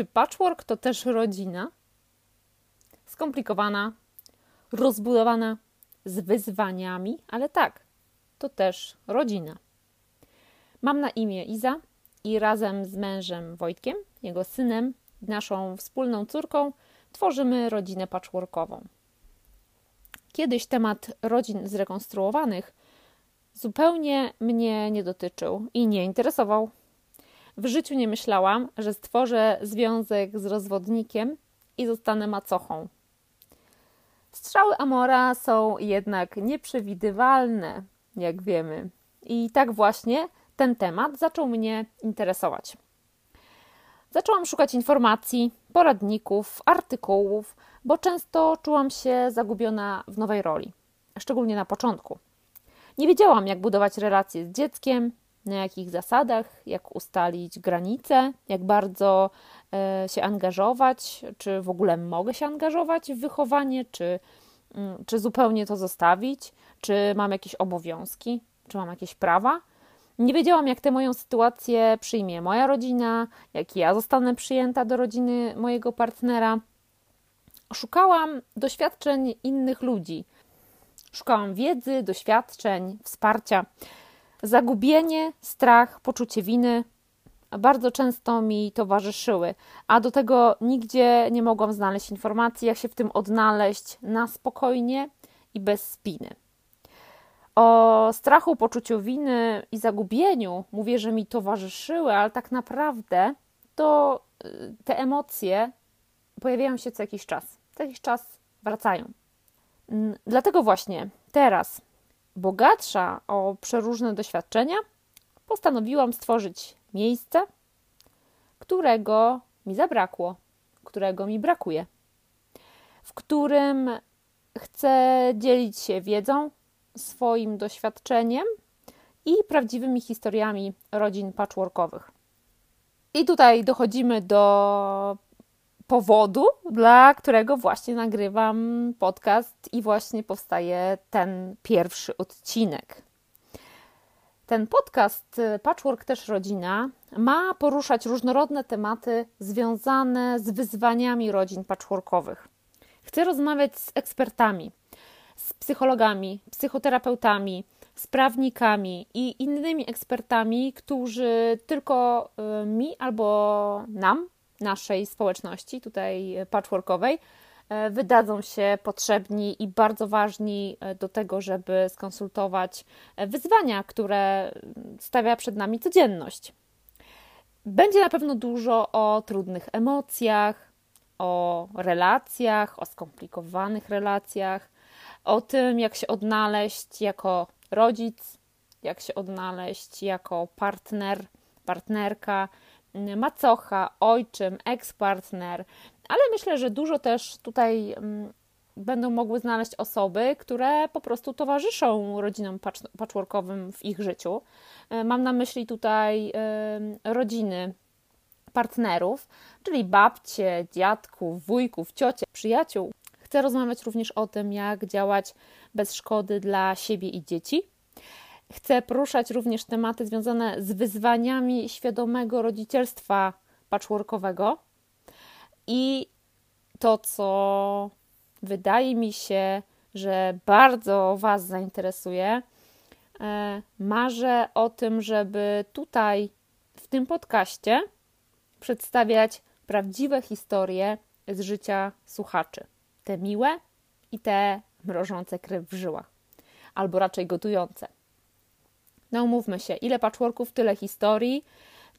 Czy patchwork to też rodzina? Skomplikowana, rozbudowana, z wyzwaniami, ale tak, to też rodzina. Mam na imię Iza i razem z mężem Wojtkiem, jego synem, naszą wspólną córką tworzymy rodzinę patchworkową. Kiedyś temat rodzin zrekonstruowanych zupełnie mnie nie dotyczył i nie interesował. W życiu nie myślałam, że stworzę związek z rozwodnikiem i zostanę macochą. Strzały Amora są jednak nieprzewidywalne, jak wiemy. I tak właśnie ten temat zaczął mnie interesować. Zaczęłam szukać informacji, poradników, artykułów, bo często czułam się zagubiona w nowej roli, szczególnie na początku. Nie wiedziałam, jak budować relacje z dzieckiem, na jakich zasadach, jak ustalić granice, jak bardzo e, się angażować, czy w ogóle mogę się angażować w wychowanie, czy, mm, czy zupełnie to zostawić, czy mam jakieś obowiązki, czy mam jakieś prawa. Nie wiedziałam, jak tę moją sytuację przyjmie moja rodzina, jak ja zostanę przyjęta do rodziny mojego partnera. Szukałam doświadczeń innych ludzi. Szukałam wiedzy, doświadczeń, wsparcia. Zagubienie, strach, poczucie winy bardzo często mi towarzyszyły, a do tego nigdzie nie mogłam znaleźć informacji, jak się w tym odnaleźć na spokojnie i bez spiny. O strachu, poczuciu winy i zagubieniu mówię, że mi towarzyszyły, ale tak naprawdę to y, te emocje pojawiają się co jakiś czas. Co jakiś czas wracają. Dlatego właśnie teraz, bogatsza o przeróżne doświadczenia, postanowiłam stworzyć miejsce, którego mi zabrakło, którego mi brakuje, w którym chcę dzielić się wiedzą, swoim doświadczeniem i prawdziwymi historiami rodzin patchworkowych. I tutaj dochodzimy do powodu, dla którego właśnie nagrywam podcast i właśnie powstaje ten pierwszy odcinek. Ten podcast y, Patchwork też rodzina ma poruszać różnorodne tematy związane z wyzwaniami rodzin patchworkowych. Chcę rozmawiać z ekspertami, z psychologami, psychoterapeutami, z prawnikami i innymi ekspertami, którzy tylko y, mi albo nam, naszej społeczności tutaj patchworkowej, y, wydadzą się potrzebni i bardzo ważni y, do tego, żeby skonsultować wyzwania, które stawia przed nami codzienność. Będzie na pewno dużo o trudnych emocjach, o relacjach, o skomplikowanych relacjach, o tym, jak się odnaleźć jako rodzic, jak się odnaleźć jako partner, partnerka, macocha, ojczym, ekspartner, ale myślę, że dużo też tutaj mm, będą mogły znaleźć osoby, które po prostu towarzyszą rodzinom patchworkowym w ich życiu. E, mam na myśli tutaj rodziny partnerów, czyli babcie, dziadków, wujków, ciocie, przyjaciół, Chcę rozmawiać również o tym, jak działać bez szkody dla siebie i dzieci. Chcę poruszać również tematy związane z wyzwaniami świadomego rodzicielstwa patchworkowego i to, co wydaje mi się, że bardzo Was zainteresuje. E, marzę o tym, żeby tutaj w tym podcaście przedstawiać prawdziwe historie z życia słuchaczy te miłe i te mrożące krew w żyłach, albo raczej gotujące. No umówmy się, ile patchworków, tyle historii,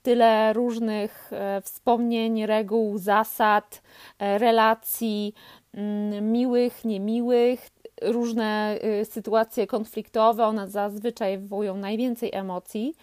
tyle różnych e, wspomnień, reguł, zasad, e, relacji, mm, miłych, niemiłych, różne y, sytuacje konfliktowe, one zazwyczaj wywołują najwięcej emocji.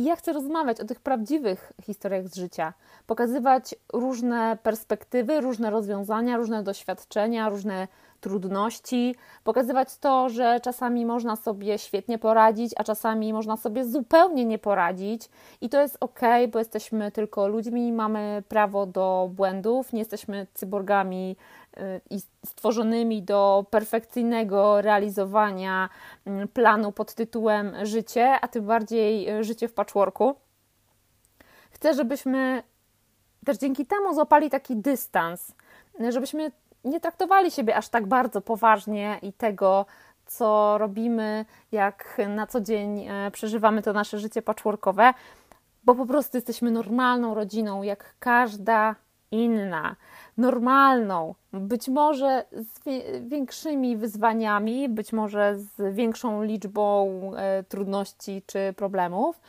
I ja chcę rozmawiać o tych prawdziwych historiach z życia, pokazywać różne perspektywy, różne rozwiązania, różne doświadczenia, różne trudności, pokazywać to, że czasami można sobie świetnie poradzić, a czasami można sobie zupełnie nie poradzić. I to jest ok, bo jesteśmy tylko ludźmi, mamy prawo do błędów, nie jesteśmy cyborgami i stworzonymi do perfekcyjnego realizowania mm, planu pod tytułem życie, a tym bardziej y, życie w patchworku. Chcę, żebyśmy też dzięki temu złapali taki dystans, żebyśmy nie traktowali siebie aż tak bardzo poważnie i tego, co robimy, jak na co dzień e, przeżywamy to nasze życie patchworkowe, bo po prostu jesteśmy normalną rodziną, jak każda inna, normalną, być może z większymi wyzwaniami, być może z większą liczbą e, trudności czy problemów.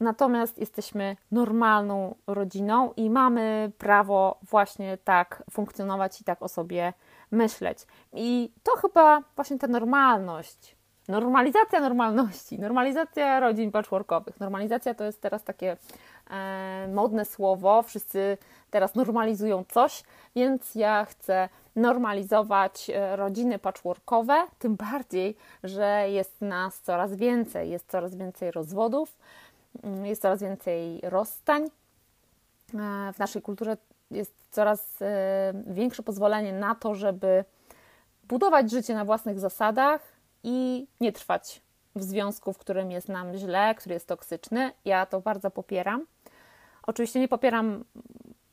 Natomiast jesteśmy normalną rodziną i mamy prawo właśnie tak funkcjonować i tak o sobie myśleć. I to chyba właśnie ta normalność, normalizacja normalności, normalizacja rodzin patchworkowych. Normalizacja to jest teraz takie e, modne słowo, wszyscy teraz normalizują coś, więc ja chcę normalizować e, rodziny patchworkowe, tym bardziej, że jest nas coraz więcej, jest coraz więcej rozwodów, mm, jest coraz więcej rozstań. E, w naszej kulturze jest coraz e, większe pozwolenie na to, żeby budować życie na własnych zasadach i nie trwać w związku, w którym jest nam źle, który jest toksyczny. Ja to bardzo popieram. Oczywiście nie popieram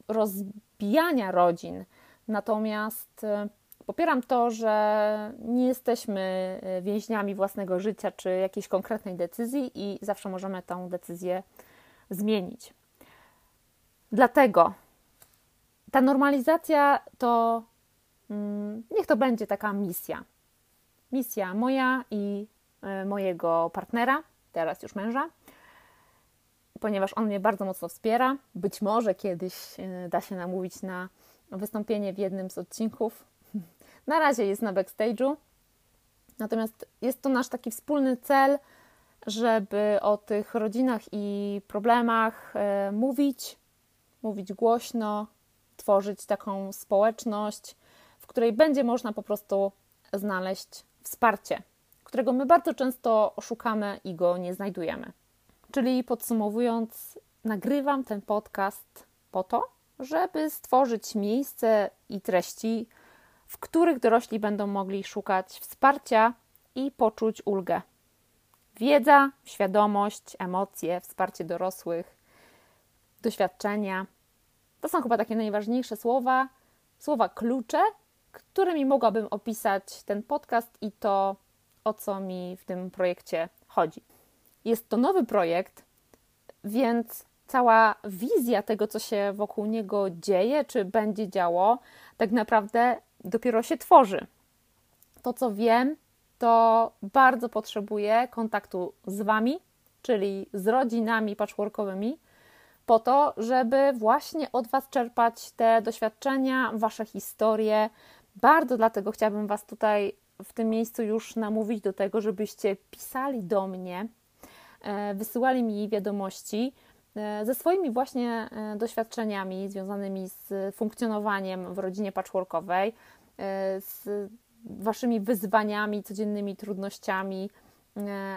rozbijania rodzin, natomiast e, popieram to, że nie jesteśmy e, więźniami własnego życia czy jakiejś konkretnej decyzji i zawsze możemy tę decyzję zmienić. Dlatego ta normalizacja to mm, niech to będzie taka misja. Misja moja i e, mojego partnera, teraz już męża, ponieważ on mnie bardzo mocno wspiera. Być może kiedyś e, da się namówić na wystąpienie w jednym z odcinków. Na razie jest na backstage'u. Natomiast jest to nasz taki wspólny cel, żeby o tych rodzinach i problemach e, mówić, mówić głośno, tworzyć taką społeczność, w której będzie można po prostu znaleźć wsparcie, którego my bardzo często szukamy i go nie znajdujemy. Czyli podsumowując, nagrywam ten podcast po to, żeby stworzyć miejsce i treści, w których dorośli będą mogli szukać wsparcia i poczuć ulgę. Wiedza, świadomość, emocje, wsparcie dorosłych, doświadczenia to są chyba takie najważniejsze słowa, słowa klucze, którymi mogłabym opisać ten podcast i to, o co mi w tym projekcie chodzi. Jest to nowy projekt, więc cała wizja tego, co się wokół niego dzieje, czy będzie działo, tak naprawdę dopiero się tworzy. To, co wiem, to bardzo potrzebuję kontaktu z Wami, czyli z rodzinami patchworkowymi, po to, żeby właśnie od Was czerpać te doświadczenia, Wasze historie. Bardzo dlatego chciałabym Was tutaj w tym miejscu już namówić do tego, żebyście pisali do mnie, e, wysyłali mi wiadomości e, ze swoimi właśnie e, doświadczeniami związanymi z funkcjonowaniem w rodzinie patchworkowej, z Waszymi wyzwaniami, codziennymi trudnościami,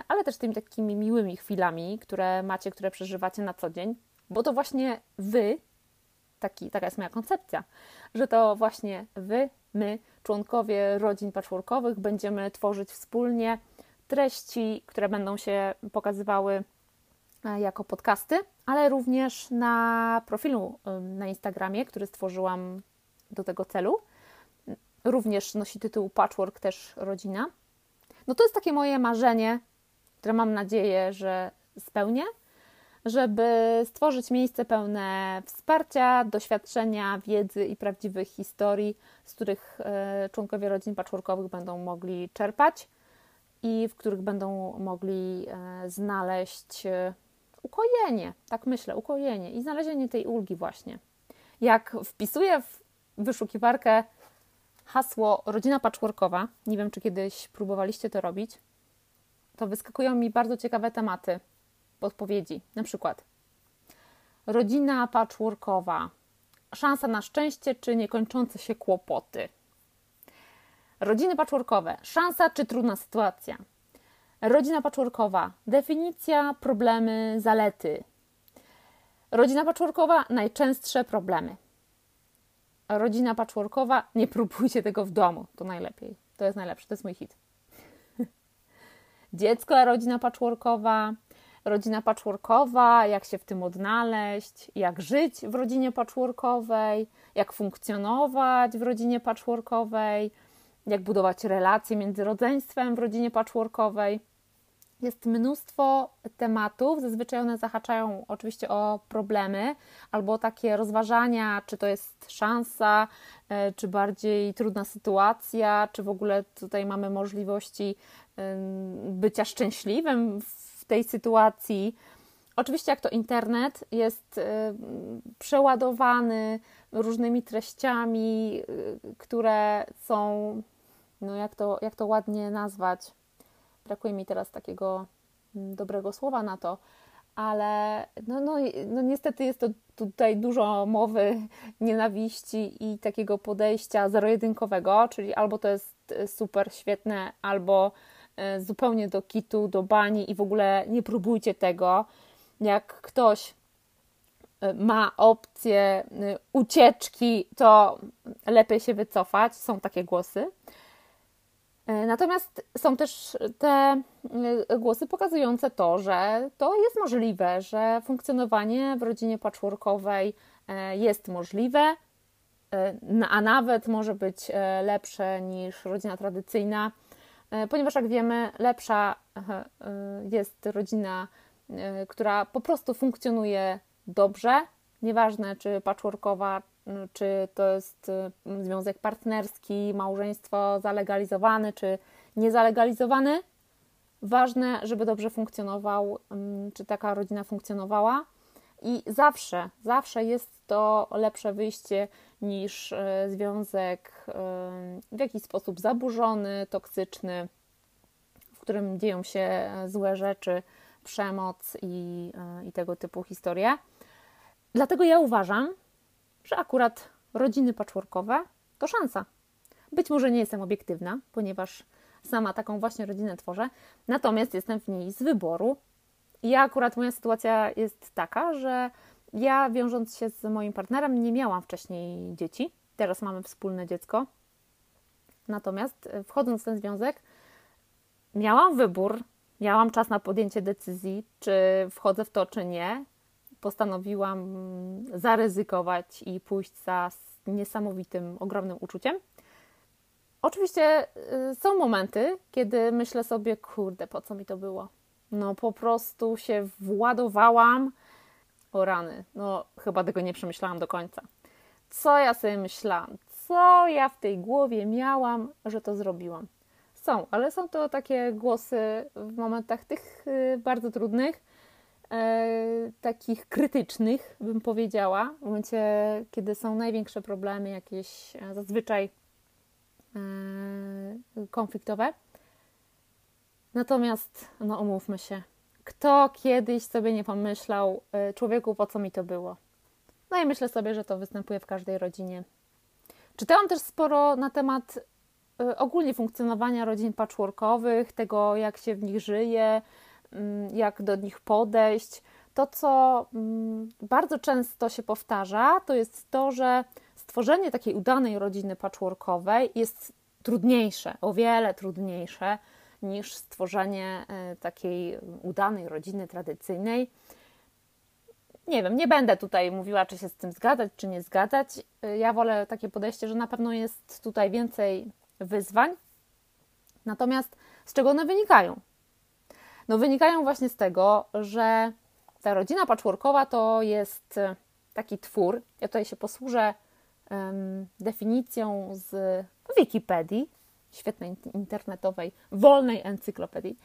ale też tymi takimi miłymi chwilami, które macie, które przeżywacie na co dzień. Bo to właśnie wy, taki, taka jest moja koncepcja, że to właśnie wy, my, członkowie rodzin patchworkowych, będziemy tworzyć wspólnie treści, które będą się pokazywały e, jako podcasty, ale również na profilu na Instagramie, który stworzyłam do tego celu. Również nosi tytuł Patchwork też rodzina. No to jest takie moje marzenie, które mam nadzieję, że spełnię żeby stworzyć miejsce pełne wsparcia, doświadczenia, wiedzy i prawdziwych historii, z których e, członkowie rodzin patchworkowych będą mogli czerpać i w których będą mogli e, znaleźć e, ukojenie, tak myślę, ukojenie i znalezienie tej ulgi właśnie. Jak wpisuję w wyszukiwarkę hasło rodzina patchworkowa, nie wiem czy kiedyś próbowaliście to robić, to wyskakują mi bardzo ciekawe tematy podpowiedzi. Na przykład rodzina patchworkowa, szansa na szczęście czy niekończące się kłopoty. Rodziny patchworkowe, szansa czy trudna sytuacja. Rodzina patchworkowa, definicja, problemy, zalety. Rodzina patchworkowa, najczęstsze problemy. Rodzina patchworkowa, nie próbujcie tego w domu, to najlepiej. To jest najlepsze, to jest mój hit. Dziecko, rodzina patchworkowa, rodzina patchworkowa, jak się w tym odnaleźć, jak żyć w rodzinie patchworkowej, jak funkcjonować w rodzinie patchworkowej, jak budować relacje między rodzeństwem w rodzinie patchworkowej. Jest mnóstwo tematów, zazwyczaj one zahaczają oczywiście o problemy albo takie rozważania, czy to jest szansa, e, czy bardziej trudna sytuacja, czy w ogóle tutaj mamy możliwości bycia szczęśliwym w tej sytuacji. Oczywiście, jak to internet jest przeładowany różnymi treściami, y, które są, no jak to, jak to ładnie nazwać, brakuje mi teraz takiego mm, dobrego słowa na to, ale no, no, no niestety jest to tutaj dużo mowy nienawiści i takiego podejścia zero-jedynkowego, czyli albo to jest y, super, świetne, albo y, zupełnie do kitu, do bani i w ogóle nie próbujcie tego. Jak ktoś y, ma opcję ucieczki, to lepiej się wycofać. Są takie głosy. E, natomiast są też te e, głosy pokazujące to, że to jest możliwe, że funkcjonowanie w rodzinie patchworkowej e, jest możliwe, a nawet może być lepsze niż rodzina tradycyjna, ponieważ jak wiemy, lepsza jest rodzina, która po prostu funkcjonuje dobrze, nieważne czy patchworkowa, czy to jest związek partnerski, małżeństwo zalegalizowane, czy niezalegalizowane. Ważne, żeby dobrze funkcjonował, czy taka rodzina funkcjonowała. I zawsze, zawsze jest to lepsze wyjście niż y, związek y, w jakiś sposób zaburzony, toksyczny, w którym dzieją się złe rzeczy, przemoc i, i tego typu historie. Dlatego ja uważam, że akurat rodziny patchworkowe to szansa. Być może nie jestem obiektywna, ponieważ sama taką właśnie rodzinę tworzę, natomiast jestem w niej z wyboru. I ja akurat moja sytuacja jest taka, że ja wiążąc się z moim partnerem nie miałam wcześniej dzieci. Teraz mamy wspólne dziecko. Natomiast e, wchodząc w ten związek, miałam wybór, miałam czas na podjęcie decyzji, czy wchodzę w to, czy nie postanowiłam mm, zaryzykować i pójść za niesamowitym, ogromnym uczuciem. Oczywiście y, są momenty, kiedy myślę sobie, kurde, po co mi to było? No po prostu się władowałam. O rany, no chyba tego nie przemyślałam do końca. Co ja sobie myślałam? Co ja w tej głowie miałam, że to zrobiłam? Są, ale są to takie głosy w momentach tych y, bardzo trudnych, e, takich krytycznych, bym powiedziała, w momencie, kiedy są największe problemy, jakieś e, zazwyczaj e, konfliktowe. Natomiast, no umówmy się, kto kiedyś sobie nie pomyślał, e, człowieku, po co mi to było? No i myślę sobie, że to występuje w każdej rodzinie. Czytałam też sporo na temat e, ogólnie funkcjonowania rodzin patchworkowych, tego jak się w nich żyje, Mm, jak do nich podejść. To, co mm, bardzo często się powtarza, to jest to, że stworzenie takiej udanej rodziny patchworkowej jest trudniejsze, o wiele trudniejsze niż stworzenie e, takiej udanej rodziny tradycyjnej. Nie wiem, nie będę tutaj mówiła, czy się z tym zgadzać, czy nie zgadzać. E, ja wolę takie podejście, że na pewno jest tutaj więcej wyzwań. Natomiast z czego one wynikają? no wynikają właśnie z tego, że ta rodzina patchworkowa to jest e, taki twór. Ja tutaj się posłużę um, definicją z Wikipedii, świetnej internetowej, wolnej encyklopedii.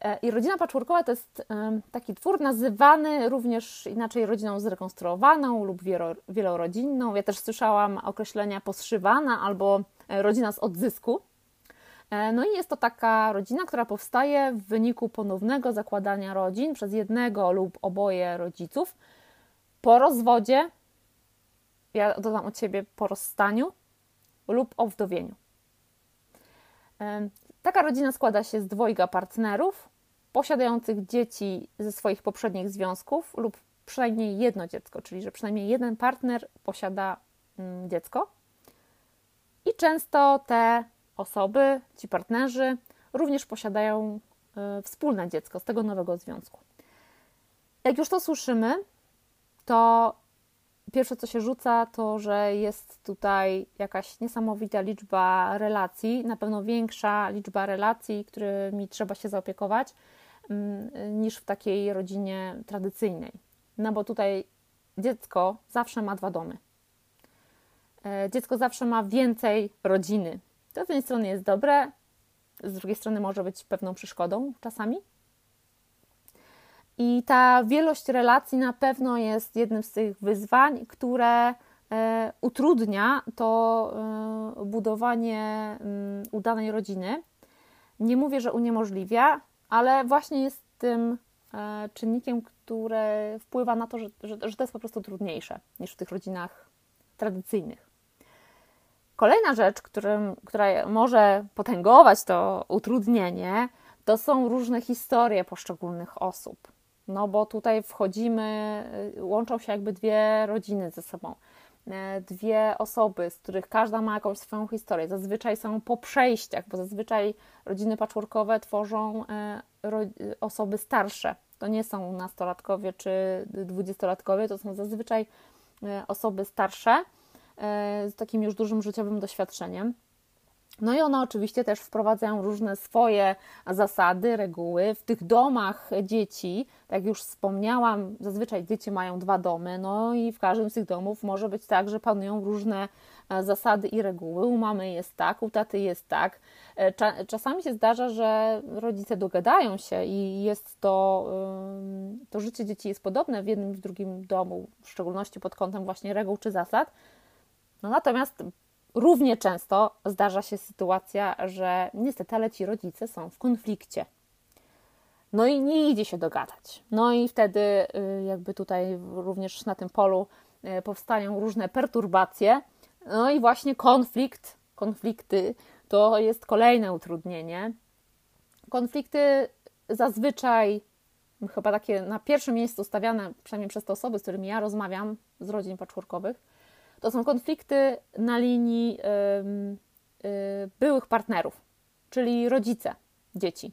E, I rodzina patchworkowa to jest taki twór nazywany również inaczej rodziną zrekonstruowaną lub wielorodzinną. Ja też słyszałam określenia poszywana albo e, rodzina z odzysku. E, no i jest to taka rodzina, która powstaje w wyniku ponownego zakładania rodzin przez jednego lub oboje rodziców po rozwodzie, ja dodam od siebie po rozstaniu lub owdowieniu. Taka rodzina składa się z dwojga partnerów posiadających dzieci ze swoich poprzednich związków lub przynajmniej jedno dziecko, czyli że przynajmniej jeden partner posiada mm, dziecko. I często te osoby, ci partnerzy również posiadają e, wspólne dziecko z tego nowego związku. Jak już to słyszymy, to pierwsze co się rzuca, to że jest tutaj jakaś niesamowita liczba relacji, na pewno większa liczba relacji, którymi trzeba się zaopiekować, mm, niż w takiej rodzinie tradycyjnej. No bo tutaj dziecko zawsze ma dwa domy. E, dziecko zawsze ma więcej rodziny. To z jednej strony jest dobre, z drugiej strony może być pewną przeszkodą czasami. I ta wielość relacji na pewno jest jednym z tych wyzwań, które e, utrudnia to e, budowanie mm, udanej rodziny. Nie mówię, że uniemożliwia, ale właśnie jest tym e, czynnikiem, który wpływa na to, że, że, że to jest po prostu trudniejsze niż w tych rodzinach tradycyjnych. Kolejna rzecz, którym, która może potęgować to utrudnienie, to są różne historie poszczególnych osób no bo tutaj wchodzimy, y, łączą się jakby dwie rodziny ze sobą, e, dwie osoby, z których każda ma jakąś swoją historię. Zazwyczaj są po przejściach, bo zazwyczaj rodziny patchworkowe tworzą e, osoby starsze. To nie są nastolatkowie czy dwudziestolatkowie, to są zazwyczaj e, osoby starsze z takim już dużym życiowym doświadczeniem. No i one oczywiście też wprowadzają różne swoje zasady, reguły. W tych domach dzieci, tak jak już wspomniałam, zazwyczaj dzieci mają dwa domy, no i w każdym z tych domów może być tak, że panują różne e, zasady i reguły. U mamy jest tak, u taty jest tak. E, czasami się zdarza, że rodzice dogadają się i jest to, to życie dzieci jest podobne w jednym i w drugim domu, w szczególności pod kątem właśnie reguł czy zasad. No natomiast Równie często zdarza się sytuacja, że niestety, ale ci rodzice są w konflikcie. No i nie idzie się dogadać. No i wtedy, y, jakby tutaj również na tym polu y, powstają różne perturbacje. No i właśnie konflikt, konflikty to jest kolejne utrudnienie. Konflikty zazwyczaj, chyba takie na pierwszym miejscu stawiane, przynajmniej przez te osoby, z którymi ja rozmawiam z rodzin patchworkowych, to są konflikty na linii y, byłych partnerów, czyli rodzice dzieci.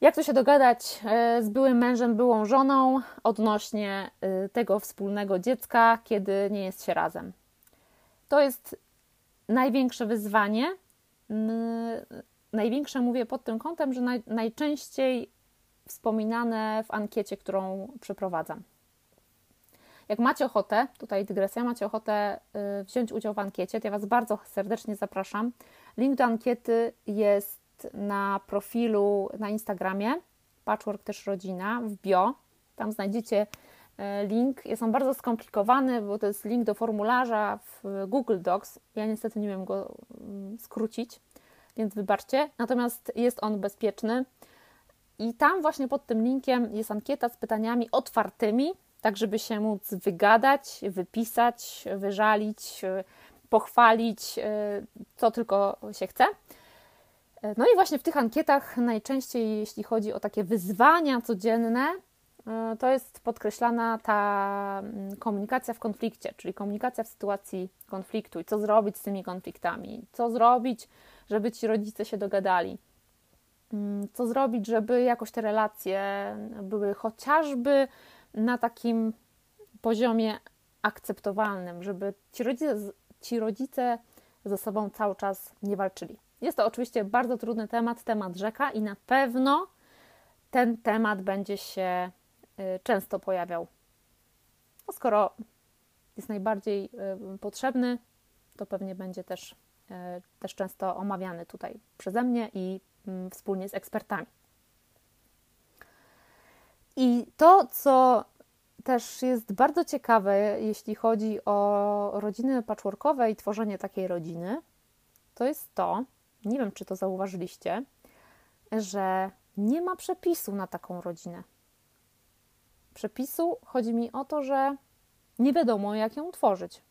Jak to się dogadać e, z byłym mężem, byłą żoną odnośnie y, tego wspólnego dziecka, kiedy nie jest się razem? To jest największe wyzwanie. Największe mówię pod tym kątem, że naj, najczęściej wspominane w ankiecie, którą przeprowadzam. Jak macie ochotę, tutaj dygresja, macie ochotę y, wziąć udział w ankiecie, to ja Was bardzo serdecznie zapraszam. Link do ankiety jest na profilu na Instagramie, Patchwork też rodzina, w bio. Tam znajdziecie y, link. Jest on bardzo skomplikowany, bo to jest link do formularza w Google Docs. Ja niestety nie wiem go mm, skrócić, więc wybaczcie. Natomiast jest on bezpieczny. I tam właśnie pod tym linkiem jest ankieta z pytaniami otwartymi, tak żeby się móc wygadać, wypisać, wyżalić, pochwalić, e, co tylko się chce. E, no i właśnie w tych ankietach najczęściej, jeśli chodzi o takie wyzwania codzienne, e, to jest podkreślana ta mm, komunikacja w konflikcie, czyli komunikacja w sytuacji konfliktu i co zrobić z tymi konfliktami, co zrobić, żeby ci rodzice się dogadali, mm, co zrobić, żeby jakoś te relacje były chociażby na takim poziomie akceptowalnym, żeby ci rodzice, ci rodzice ze sobą cały czas nie walczyli. Jest to oczywiście bardzo trudny temat, temat rzeka i na pewno ten temat będzie się y, często pojawiał. No skoro jest najbardziej y, potrzebny, to pewnie będzie też, y, też często omawiany tutaj przeze mnie i mm, wspólnie z ekspertami. I to, co też jest bardzo ciekawe, jeśli chodzi o rodziny patchworkowe i tworzenie takiej rodziny, to jest to, nie wiem czy to zauważyliście, że nie ma przepisu na taką rodzinę. Przepisu chodzi mi o to, że nie wiadomo, jak ją tworzyć.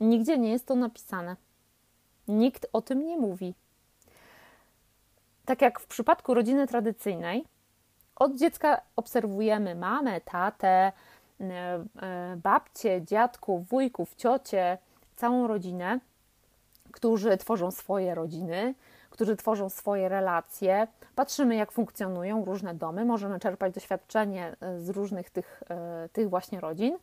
Nigdzie nie jest to napisane. Nikt o tym nie mówi. Tak jak w przypadku rodziny tradycyjnej, od dziecka obserwujemy mamę, tatę, e, e, babcie, dziadków, wujków, ciocie, całą rodzinę, którzy tworzą swoje rodziny, którzy tworzą swoje relacje, patrzymy, jak funkcjonują różne domy, możemy czerpać doświadczenie e, z różnych tych, tych właśnie rodzin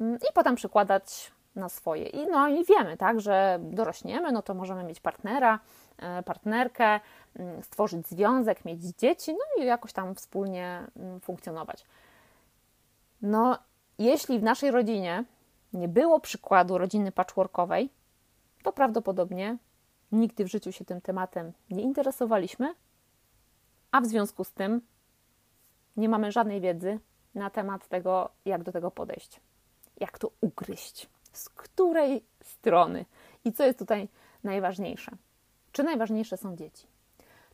mm, i potem przykładać na swoje. I, no i wiemy, tak, że dorośniemy, no to możemy mieć partnera, e, partnerkę, mm, stworzyć związek, mieć dzieci, no i jakoś tam wspólnie mm, funkcjonować. No, jeśli w naszej rodzinie nie było przykładu rodziny patchworkowej, to prawdopodobnie nigdy w życiu się tym tematem nie interesowaliśmy, a w związku z tym nie mamy żadnej wiedzy na temat tego, jak do tego podejść, jak to ugryźć, z której strony i co jest tutaj najważniejsze. Czy najważniejsze są dzieci?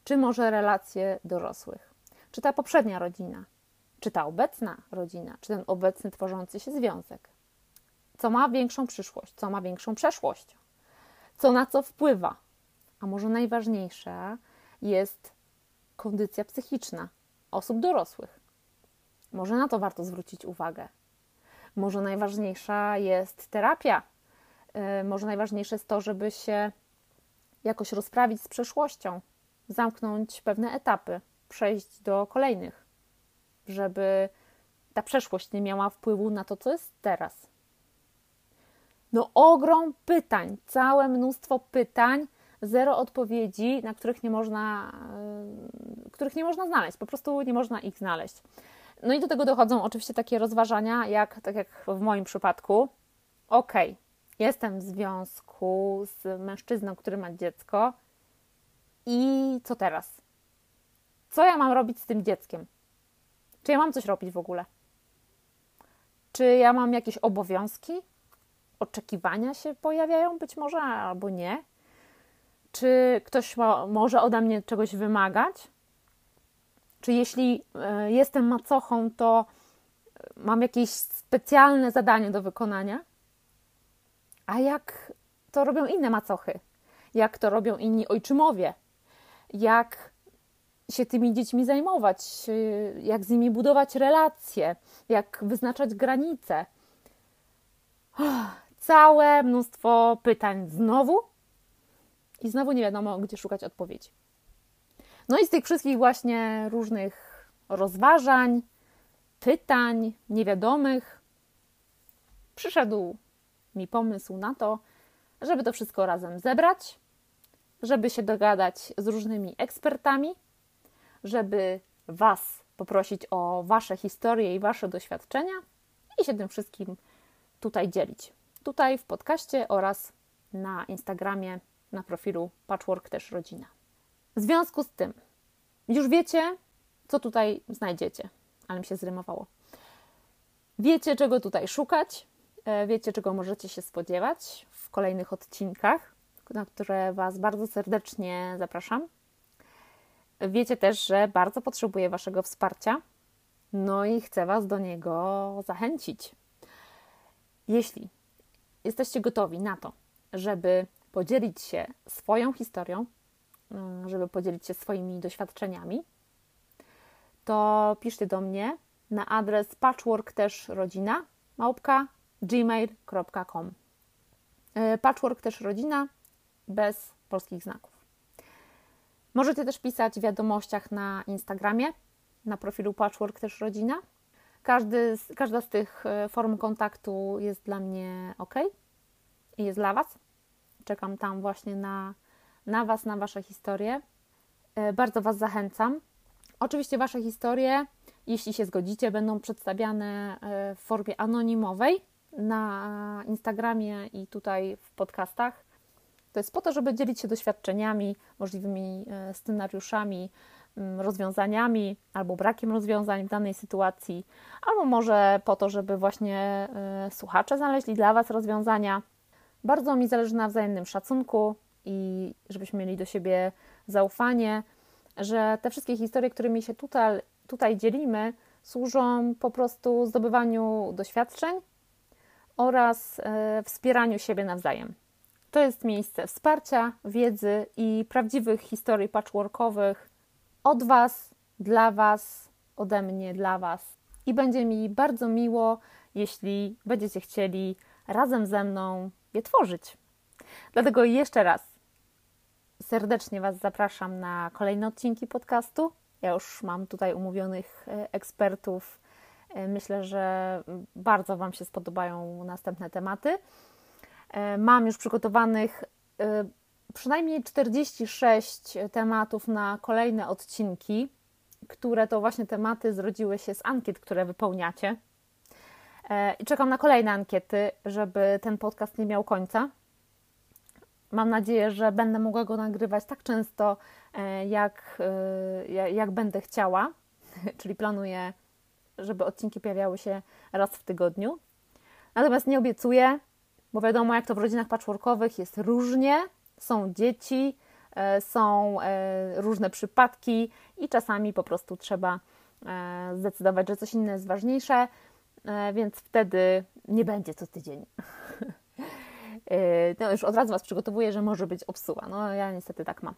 Czy może relacje dorosłych? Czy ta poprzednia rodzina? Czy ta obecna rodzina? Czy ten obecny tworzący się związek? Co ma większą przyszłość? Co ma większą przeszłość? Co na co wpływa? A może najważniejsza jest kondycja psychiczna osób dorosłych. Może na to warto zwrócić uwagę. Może najważniejsza jest terapia. Y, może najważniejsze jest to, żeby się jakoś rozprawić z przeszłością, zamknąć pewne etapy, przejść do kolejnych, żeby ta przeszłość nie miała wpływu na to, co jest teraz. No, ogrom pytań, całe mnóstwo pytań, zero odpowiedzi, na których nie można, yy, których nie można znaleźć, po prostu nie można ich znaleźć. No i do tego dochodzą oczywiście takie rozważania, jak tak jak w moim przypadku, ok, jestem w związku z mężczyzną, który ma dziecko i co teraz? Co ja mam robić z tym dzieckiem? Czy ja mam coś robić w ogóle? Czy ja mam jakieś obowiązki? Oczekiwania się pojawiają być może, albo nie? Czy ktoś ma, może ode mnie czegoś wymagać? Czy jeśli e, jestem macochą, to mam jakieś specjalne zadanie do wykonania? A jak to robią inne macochy? Jak to robią inni ojczymowie? Jak się tymi dziećmi zajmować? Jak z nimi budować relacje? Jak wyznaczać granice? Całe mnóstwo pytań znowu i znowu nie wiadomo, gdzie szukać odpowiedzi. No i z tych wszystkich właśnie różnych rozważań, pytań, niewiadomych, przyszedł mi pomysł na to, żeby to wszystko razem zebrać, żeby się dogadać z różnymi ekspertami, żeby Was poprosić o Wasze historie i Wasze doświadczenia i się tym wszystkim tutaj dzielić. Tutaj w podcaście oraz na Instagramie, na profilu Patchwork też rodzina. W związku z tym, już wiecie, co tutaj znajdziecie, ale mi się zrymowało. Wiecie, czego tutaj szukać, e, wiecie, czego możecie się spodziewać w kolejnych odcinkach, na które Was bardzo serdecznie zapraszam. Wiecie też, że bardzo potrzebuję Waszego wsparcia, no i chcę Was do niego zachęcić. Jeśli jesteście gotowi na to, żeby podzielić się swoją historią, żeby podzielić się swoimi doświadczeniami, to piszcie do mnie na adres patchwork też rodzina małpka gmail.com e, Patchwork też rodzina bez polskich znaków. Możecie też pisać w wiadomościach na Instagramie, na profilu Patchwork też rodzina. Każdy, każda z tych e, form kontaktu jest dla mnie ok i jest dla Was. Czekam tam właśnie na na Was, na Wasze historie. E, bardzo Was zachęcam. Oczywiście Wasze historie, jeśli się zgodzicie, będą przedstawiane e, w formie anonimowej na Instagramie i tutaj w podcastach. To jest po to, żeby dzielić się doświadczeniami, możliwymi e, scenariuszami, mm, rozwiązaniami albo brakiem rozwiązań w danej sytuacji, albo może po to, żeby właśnie słuchacze znaleźli dla Was rozwiązania. Bardzo mi zależy na wzajemnym szacunku, i żebyśmy mieli do siebie zaufanie, że te wszystkie historie, którymi się tutaj, tutaj dzielimy, służą po prostu zdobywaniu doświadczeń oraz e, wspieraniu siebie nawzajem. To jest miejsce wsparcia, wiedzy i prawdziwych historii patchworkowych od Was, dla Was, ode mnie, dla Was. I będzie mi bardzo miło, jeśli będziecie chcieli razem ze mną je tworzyć. Dlatego jeszcze raz serdecznie Was zapraszam na kolejne odcinki podcastu. Ja już mam tutaj umówionych e, ekspertów. E, myślę, że bardzo Wam się spodobają następne tematy. E, mam już przygotowanych przynajmniej 46 tematów na kolejne odcinki, które to właśnie tematy zrodziły się z ankiet, które wypełniacie. I czekam na kolejne ankiety, żeby ten podcast nie miał końca. Mam nadzieję, że będę mogła go nagrywać tak często, e, jak, e, jak będę chciała, czyli planuję, żeby odcinki pojawiały się raz w tygodniu. Natomiast nie obiecuję, bo wiadomo, jak to w rodzinach patchworkowych jest różnie. Są dzieci, e, są różne przypadki i czasami po prostu trzeba zdecydować, że coś inne jest ważniejsze, więc wtedy nie będzie co tydzień. no już od razu Was przygotowuję, że może być obsuła. No ja niestety tak mam.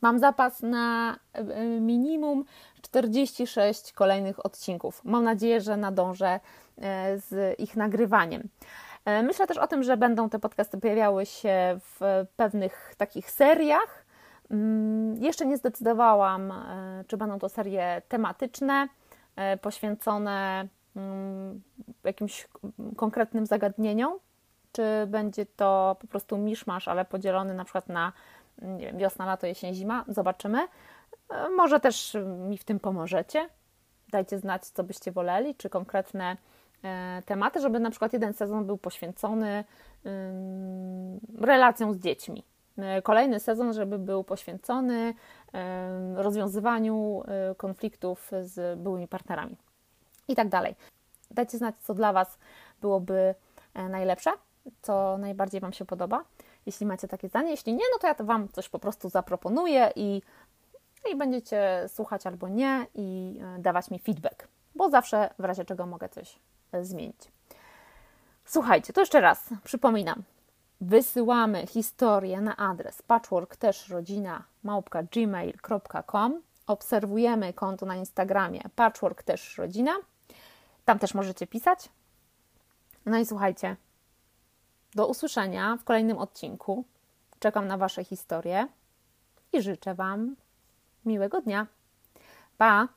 Mam zapas na e, minimum 46 kolejnych odcinków. Mam nadzieję, że nadążę z ich nagrywaniem. Myślę też o tym, że będą te podcasty pojawiały się w pewnych takich seriach. Mm, jeszcze nie zdecydowałam, czy będą to serie tematyczne, poświęcone mm, jakimś konkretnym zagadnieniom, czy będzie to po prostu miszmasz, ale podzielony na przykład na nie wiem, wiosna, lato, jesień, zima. Zobaczymy. E, może też mi w tym pomożecie. Dajcie znać, co byście woleli, czy konkretne e, tematy, żeby na przykład jeden sezon był poświęcony relacjom z dziećmi. E, kolejny sezon, żeby był poświęcony rozwiązywaniu konfliktów z byłymi partnerami i tak dalej. Dajcie znać, co dla Was byłoby najlepsze co najbardziej Wam się podoba. Jeśli macie takie zdanie, jeśli nie, no to ja to Wam coś po prostu zaproponuję i, i będziecie słuchać albo nie i e, dawać mi feedback, bo zawsze w razie czego mogę coś e, zmienić. Słuchajcie, to jeszcze raz przypominam. Wysyłamy historię na adres patchwork też rodzina małpka gmail.com. Obserwujemy konto na Instagramie patchwork też rodzina. Tam też możecie pisać. No i słuchajcie, do usłyszenia w kolejnym odcinku. Czekam na Wasze historie i życzę Wam miłego dnia. Pa!